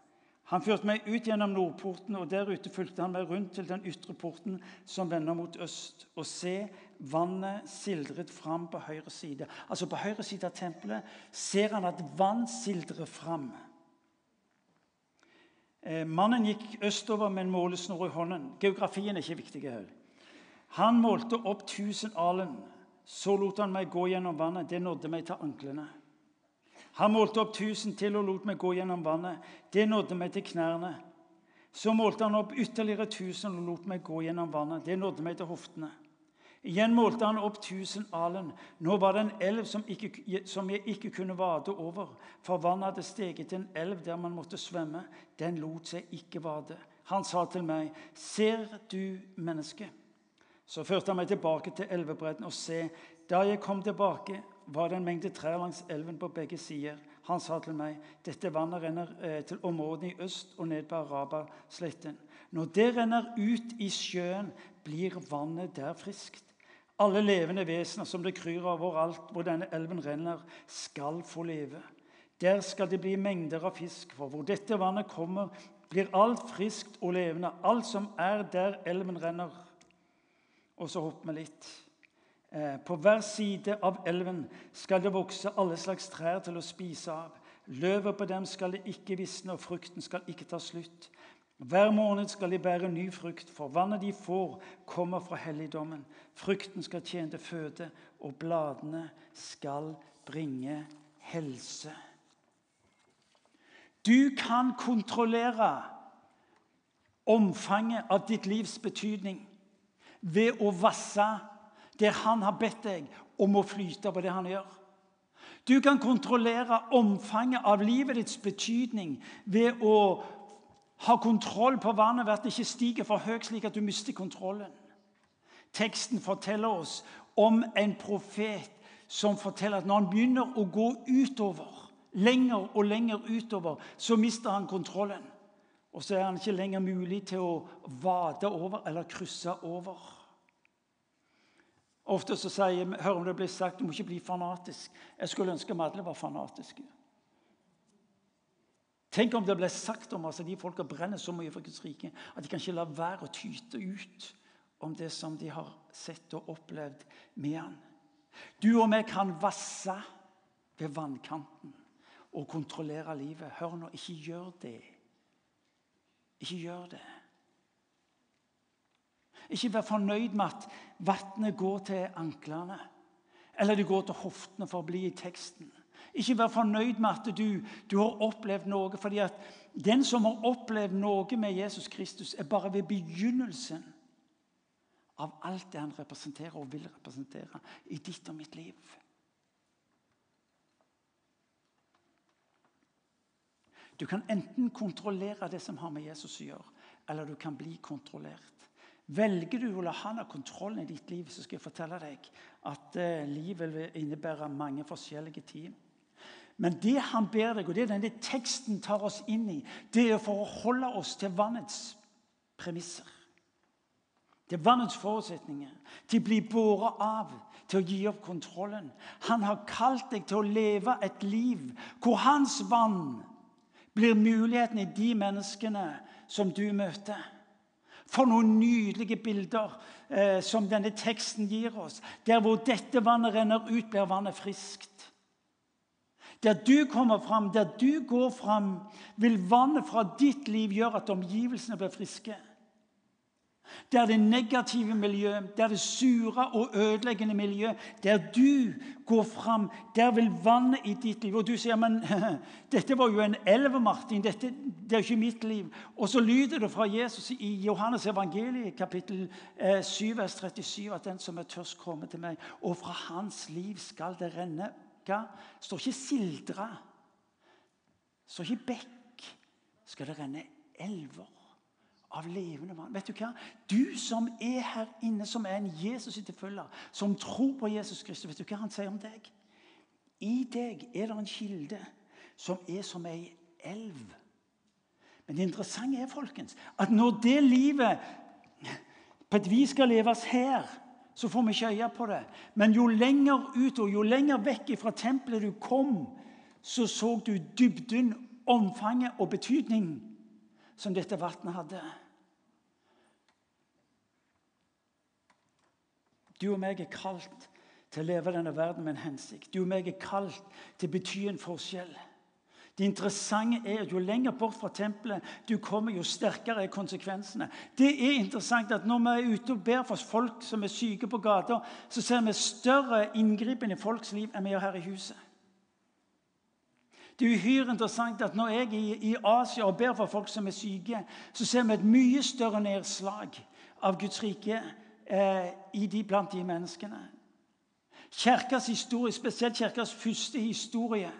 Han førte meg ut gjennom nordporten, og der ute fulgte han meg rundt til den ytre porten som vender mot øst. Og se, vannet sildret fram på høyre side. Altså På høyre side av tempelet ser han at vann sildrer fram. Eh, mannen gikk østover med en målesnor i hånden. Geografien er ikke viktig her. Han målte opp 1000 alen. Så lot han meg gå gjennom vannet. Det nådde meg til anklene. Han målte opp 1000 til og lot meg gå gjennom vannet. Det nådde meg til knærne. Så målte han opp ytterligere 1000 og lot meg gå gjennom vannet. Det nådde meg til hoftene. Igjen målte han opp tusen alen. Nå var det en elv som, ikke, som, jeg ikke kunne vade over, for vannet hadde steget til en elv der man måtte svømme. Den lot seg ikke vade. Han sa til meg, 'Ser du mennesket?' Så førte han meg tilbake til elvebredden, og se, da jeg kom tilbake, var det en mengde trær langs elven på begge sider. Han sa til meg, 'Dette vannet renner eh, til områdene i øst og ned på Arabasletten.' Når det renner ut i sjøen, blir vannet der friskt. Alle levende vesener som det kryr av overalt hvor denne elven renner, skal få leve. Der skal det bli mengder av fisk, for hvor dette vannet kommer, blir alt friskt og levende, alt som er der elven renner. Og så hopper vi litt. Eh, på hver side av elven skal det vokse alle slags trær til å spise av. Løvet på dem skal det ikke visne, og frukten skal ikke ta slutt. Hver måned skal de bære ny frukt, for vannet de får, kommer fra helligdommen. Frukten skal tjene til føde, og bladene skal bringe helse. Du kan kontrollere omfanget av ditt livs betydning ved å vasse der han har bedt deg om å flyte på det han gjør. Du kan kontrollere omfanget av livet ditts betydning ved å ha kontroll på vannet ved at det ikke stiger for høyt, slik at du mister kontrollen. Teksten forteller oss om en profet som forteller at når han begynner å gå utover, lenger og lenger utover, så mister han kontrollen. Og så er han ikke lenger mulig til å vade over eller krysse over. Ofte så sier, hører om det blir sagt du må ikke bli fanatisk. Jeg skulle ønske vi alle var fanatiske. Tenk om det ble sagt om oss at de folka brenner så mye for Guds rike at de kan ikke la være å tyte ut om det som de har sett og opplevd med han. Du og vi kan vasse ved vannkanten og kontrollere livet. Hør nå, ikke gjør det. Ikke gjør det. Ikke vær fornøyd med at vannet går til anklene, eller det går til hoftene for å bli i teksten. Ikke vær fornøyd med at du, du, har opplevd noe. fordi at den som har opplevd noe med Jesus Kristus, er bare ved begynnelsen av alt det han representerer og vil representere i ditt og mitt liv. Du kan enten kontrollere det som har med Jesus å gjøre, eller du kan bli kontrollert. Velger du å la han ha kontrollen i ditt liv, så skal jeg fortelle deg at eh, livet vil innebære mange forskjellige ting. Men det han ber deg, og det denne teksten tar oss inn i, det er for å holde oss til vannets premisser. Til vannets forutsetninger. Til å bli båret av, til å gi opp kontrollen. Han har kalt deg til å leve et liv hvor hans vann blir muligheten i de menneskene som du møter. For noen nydelige bilder eh, som denne teksten gir oss. Der hvor dette vannet renner ut, blir vannet friskt. Der du kommer fram, der du går fram, vil vannet fra ditt liv gjøre at omgivelsene blir friske. Der det negative miljøet, der det sure og ødeleggende miljøet, der du går fram, der vil vannet i ditt liv Og du sier men dette var jo en elv, Martin. Dette, det er jo ikke mitt liv. Og så lyder det fra Jesus i Johannes evangeliet, kapittel 7, eh, vers 37, at den som er tørst, kommer til meg, og fra hans liv skal det renne hva? står ikke sildra. står ikke bekk. Skal det renne elver av levende vann. Vet Du hva? Du som er her inne, som er en Jesus-etterfølger, som tror på Jesus Kristus, vet du hva han sier om deg? I deg er det en kilde som er som ei elv. Men det interessante er folkens, at når det livet på et vis skal leves her så får vi ikke øye på det. Men jo lenger ut og jo lenger vekk fra tempelet du kom, så så du dybden, omfanget og betydningen som dette vannet hadde. Du og meg er kalt til å leve denne verden med en hensikt. Du og meg er kalt til å bety en forskjell. Det interessante er at jo lenger bort fra tempelet du kommer, jo sterkere er konsekvensene. Det er interessant at Når vi er ute og ber for folk som er syke på gata, så ser vi større inngripen i folks liv enn vi gjør her i huset. Det er uhyre interessant at Når jeg er i Asia og ber for folk som er syke, så ser vi et mye større nedslag av Guds rike eh, de, blant de menneskene. Kirkas historie, spesielt Kirkas første historie,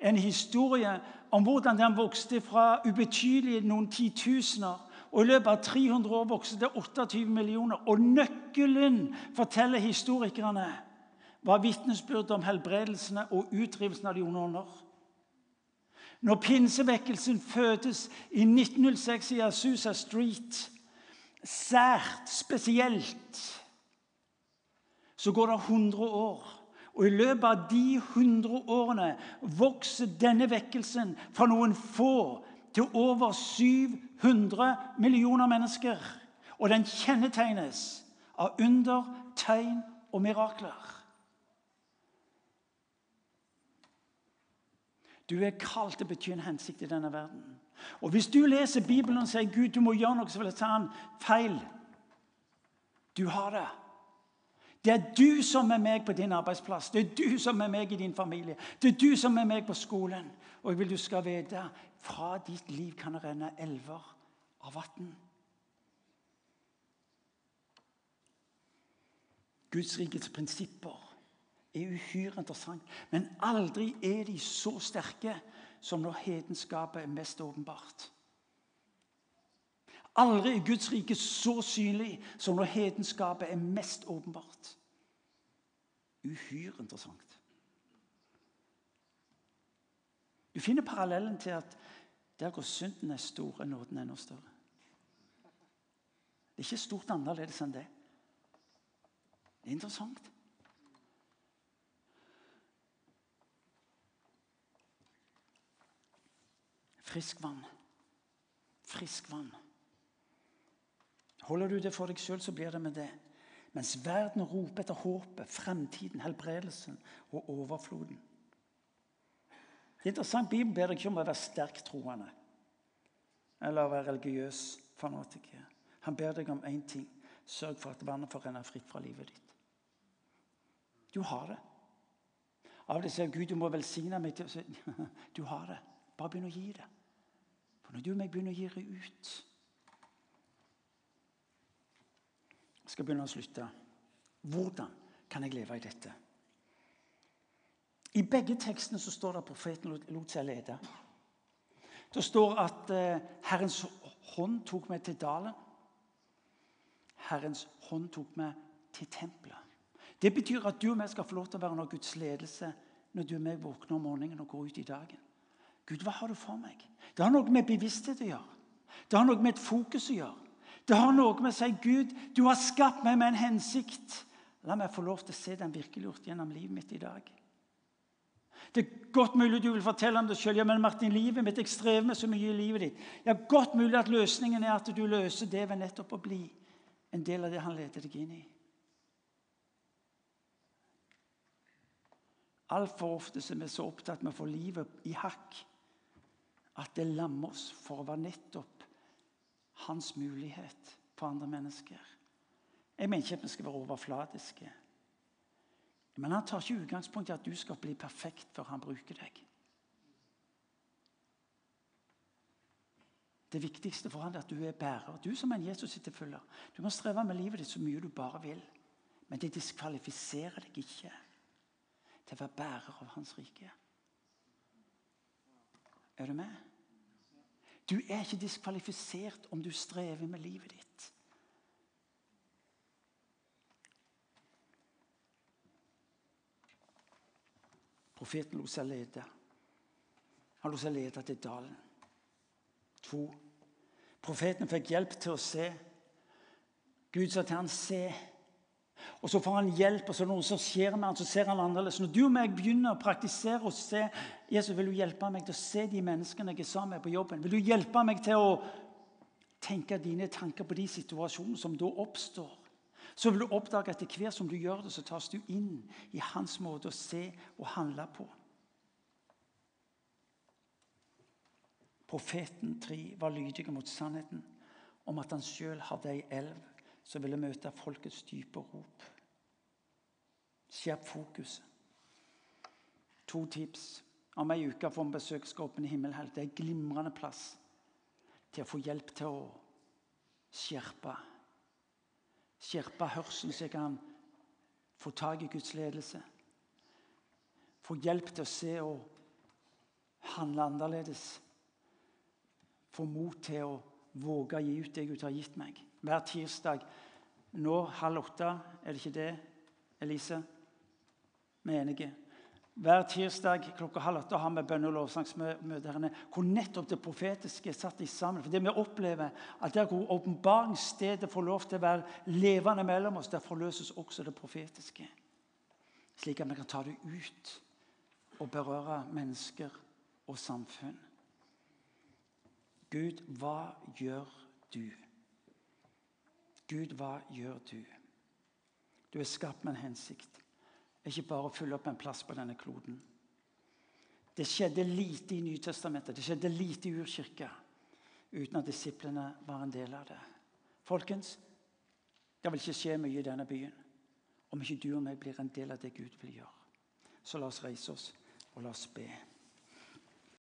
en historie om hvordan den vokste fra ubetydelige noen titusener. Og I løpet av 300 år vokste det 28 millioner. Og nøkkelen, forteller historikerne, var vitnesbyrd om helbredelsene og utdrivelsen av de onde ånder. Når pinsevekkelsen fødes i 1906 i Asusa Street, sært, spesielt, så går det 100 år. Og I løpet av de 100 årene vokser denne vekkelsen fra noen få til over 700 millioner mennesker. Og den kjennetegnes av under, tegn og mirakler. Du er kalt til å bety en hensikt i denne verden. Og Hvis du leser Bibelen og sier Gud, du må gjøre noe, så vil jeg ta en feil. Du har det. Det er du som er meg på din arbeidsplass. Det er du som er meg i din familie. Det er du som er meg på skolen. Og jeg vil du skal vite fra ditt liv kan det renne elver av vann. Guds rikets prinsipper er uhyre interessant, men aldri er de så sterke som når hedenskapet er mest åpenbart. Aldri er Guds rike så synlig som når hedenskapet er mest åpenbart. Uhyre interessant. Du finner parallellen til at der hvor synden er stor, er nåden enda større. Det er ikke stort annerledes enn det. Det er interessant. Frisk vann. Frisk vann. Holder du det for deg sjøl, så blir det med det. Mens verden roper etter håpet, fremtiden, helbredelsen og overfloden. Det er interessant, Bibelen ber deg ikke om å være sterk troende eller å være religiøs fanatiker. Han ber deg om én ting. Sørg for at vannet får renne fritt fra livet ditt. Du har det. Av til sier Gud du må velsigne meg til Du har det. Bare begynn å gi det. For når du og meg begynner å gi det ut Jeg skal begynne å slutte. Hvordan kan jeg leve i dette? I begge tekstene så står det at profeten lot seg lede. Det står at eh, Herrens hånd tok meg til dalen. Herrens hånd tok meg til tempelet. Det betyr at du og vi skal få lov til å være under Guds ledelse når du og meg våkner om morgenen og går ut i dagen. Gud, hva har du for meg? Det har noe med bevissthet å gjøre. Det har noe med et fokus å gjøre. Det har noe med å si Gud, du har skapt meg med en hensikt. La meg få lov til å se den virkeliggjort gjennom livet mitt i dag. Det er godt mulig du vil fortelle om det sjøl. Ja, men Martin, livet mitt, jeg strever med så mye i livet ditt. Ja, Godt mulig at løsningen er at du løser det ved nettopp å bli en del av det han leder deg inn i. Altfor ofte er vi så opptatt med å få livet i hakk at det lammer oss for å være nettopp hans mulighet for andre mennesker. Jeg mener ikke at vi skal være overfladiske. Men han tar ikke utgangspunkt i at du skal bli perfekt før han bruker deg. Det viktigste for han er at du er bærer. Du som en Jesus-etterfølger. Du kan streve med livet ditt så mye du bare vil, men det diskvalifiserer deg ikke til å være bærer av Hans rike. Er du med? Du er ikke diskvalifisert om du strever med livet ditt. Profeten lot seg lede. Han lot seg lede til dalen. To. Profeten fikk hjelp til å se. Gud sa til han, 'Se'. Og Så får han hjelp, og så er det noe som skjer med han, så ser han annerledes. Når du og meg begynner å praktisere og se Jesus, vil du hjelpe meg til å se de menneskene jeg er sammen med på jobben? Vil du hjelpe meg til å tenke dine tanker på de situasjonene som da oppstår? Så vil du oppdage at etter hvert som du gjør det, så tas du inn i hans måte å se og handle på. Profeten 3 var lydig mot sannheten om at han sjøl hadde ei elv som ville møte folkets dype rop. Skjerp fokuset. To tips. Om ei uke får vi besøk Skåpen i himmelhelg. Det er en glimrende plass til å få hjelp til å skjerpe skjerpe hørselen så jeg kan få tak i Guds ledelse. Få hjelp til å se og handle annerledes. Få mot til å våge å gi ut det Gud har gitt meg. Hver tirsdag nå halv åtte, er det ikke det, Elise? Vi er enige. Hver tirsdag klokka halv åtte har vi bønne- og lovsangsmøtene hvor nettopp det profetiske er satt i sammen. For det vi opplever, at der hvor åpenbaringsstedet får lov til å være levende mellom oss, der forløses også det profetiske. Slik at vi kan ta det ut og berøre mennesker og samfunn. Gud, hva gjør du? Gud, hva gjør du? Du er skapt med en hensikt ikke bare å fylle opp en plass på denne kloden. Det skjedde lite i Nytestamentet, det skjedde lite i urkirka uten at disiplene var en del av det. Folkens, det vil ikke skje mye i denne byen om ikke du og meg blir en del av det Gud vil gjøre. Så la oss reise oss og la oss be.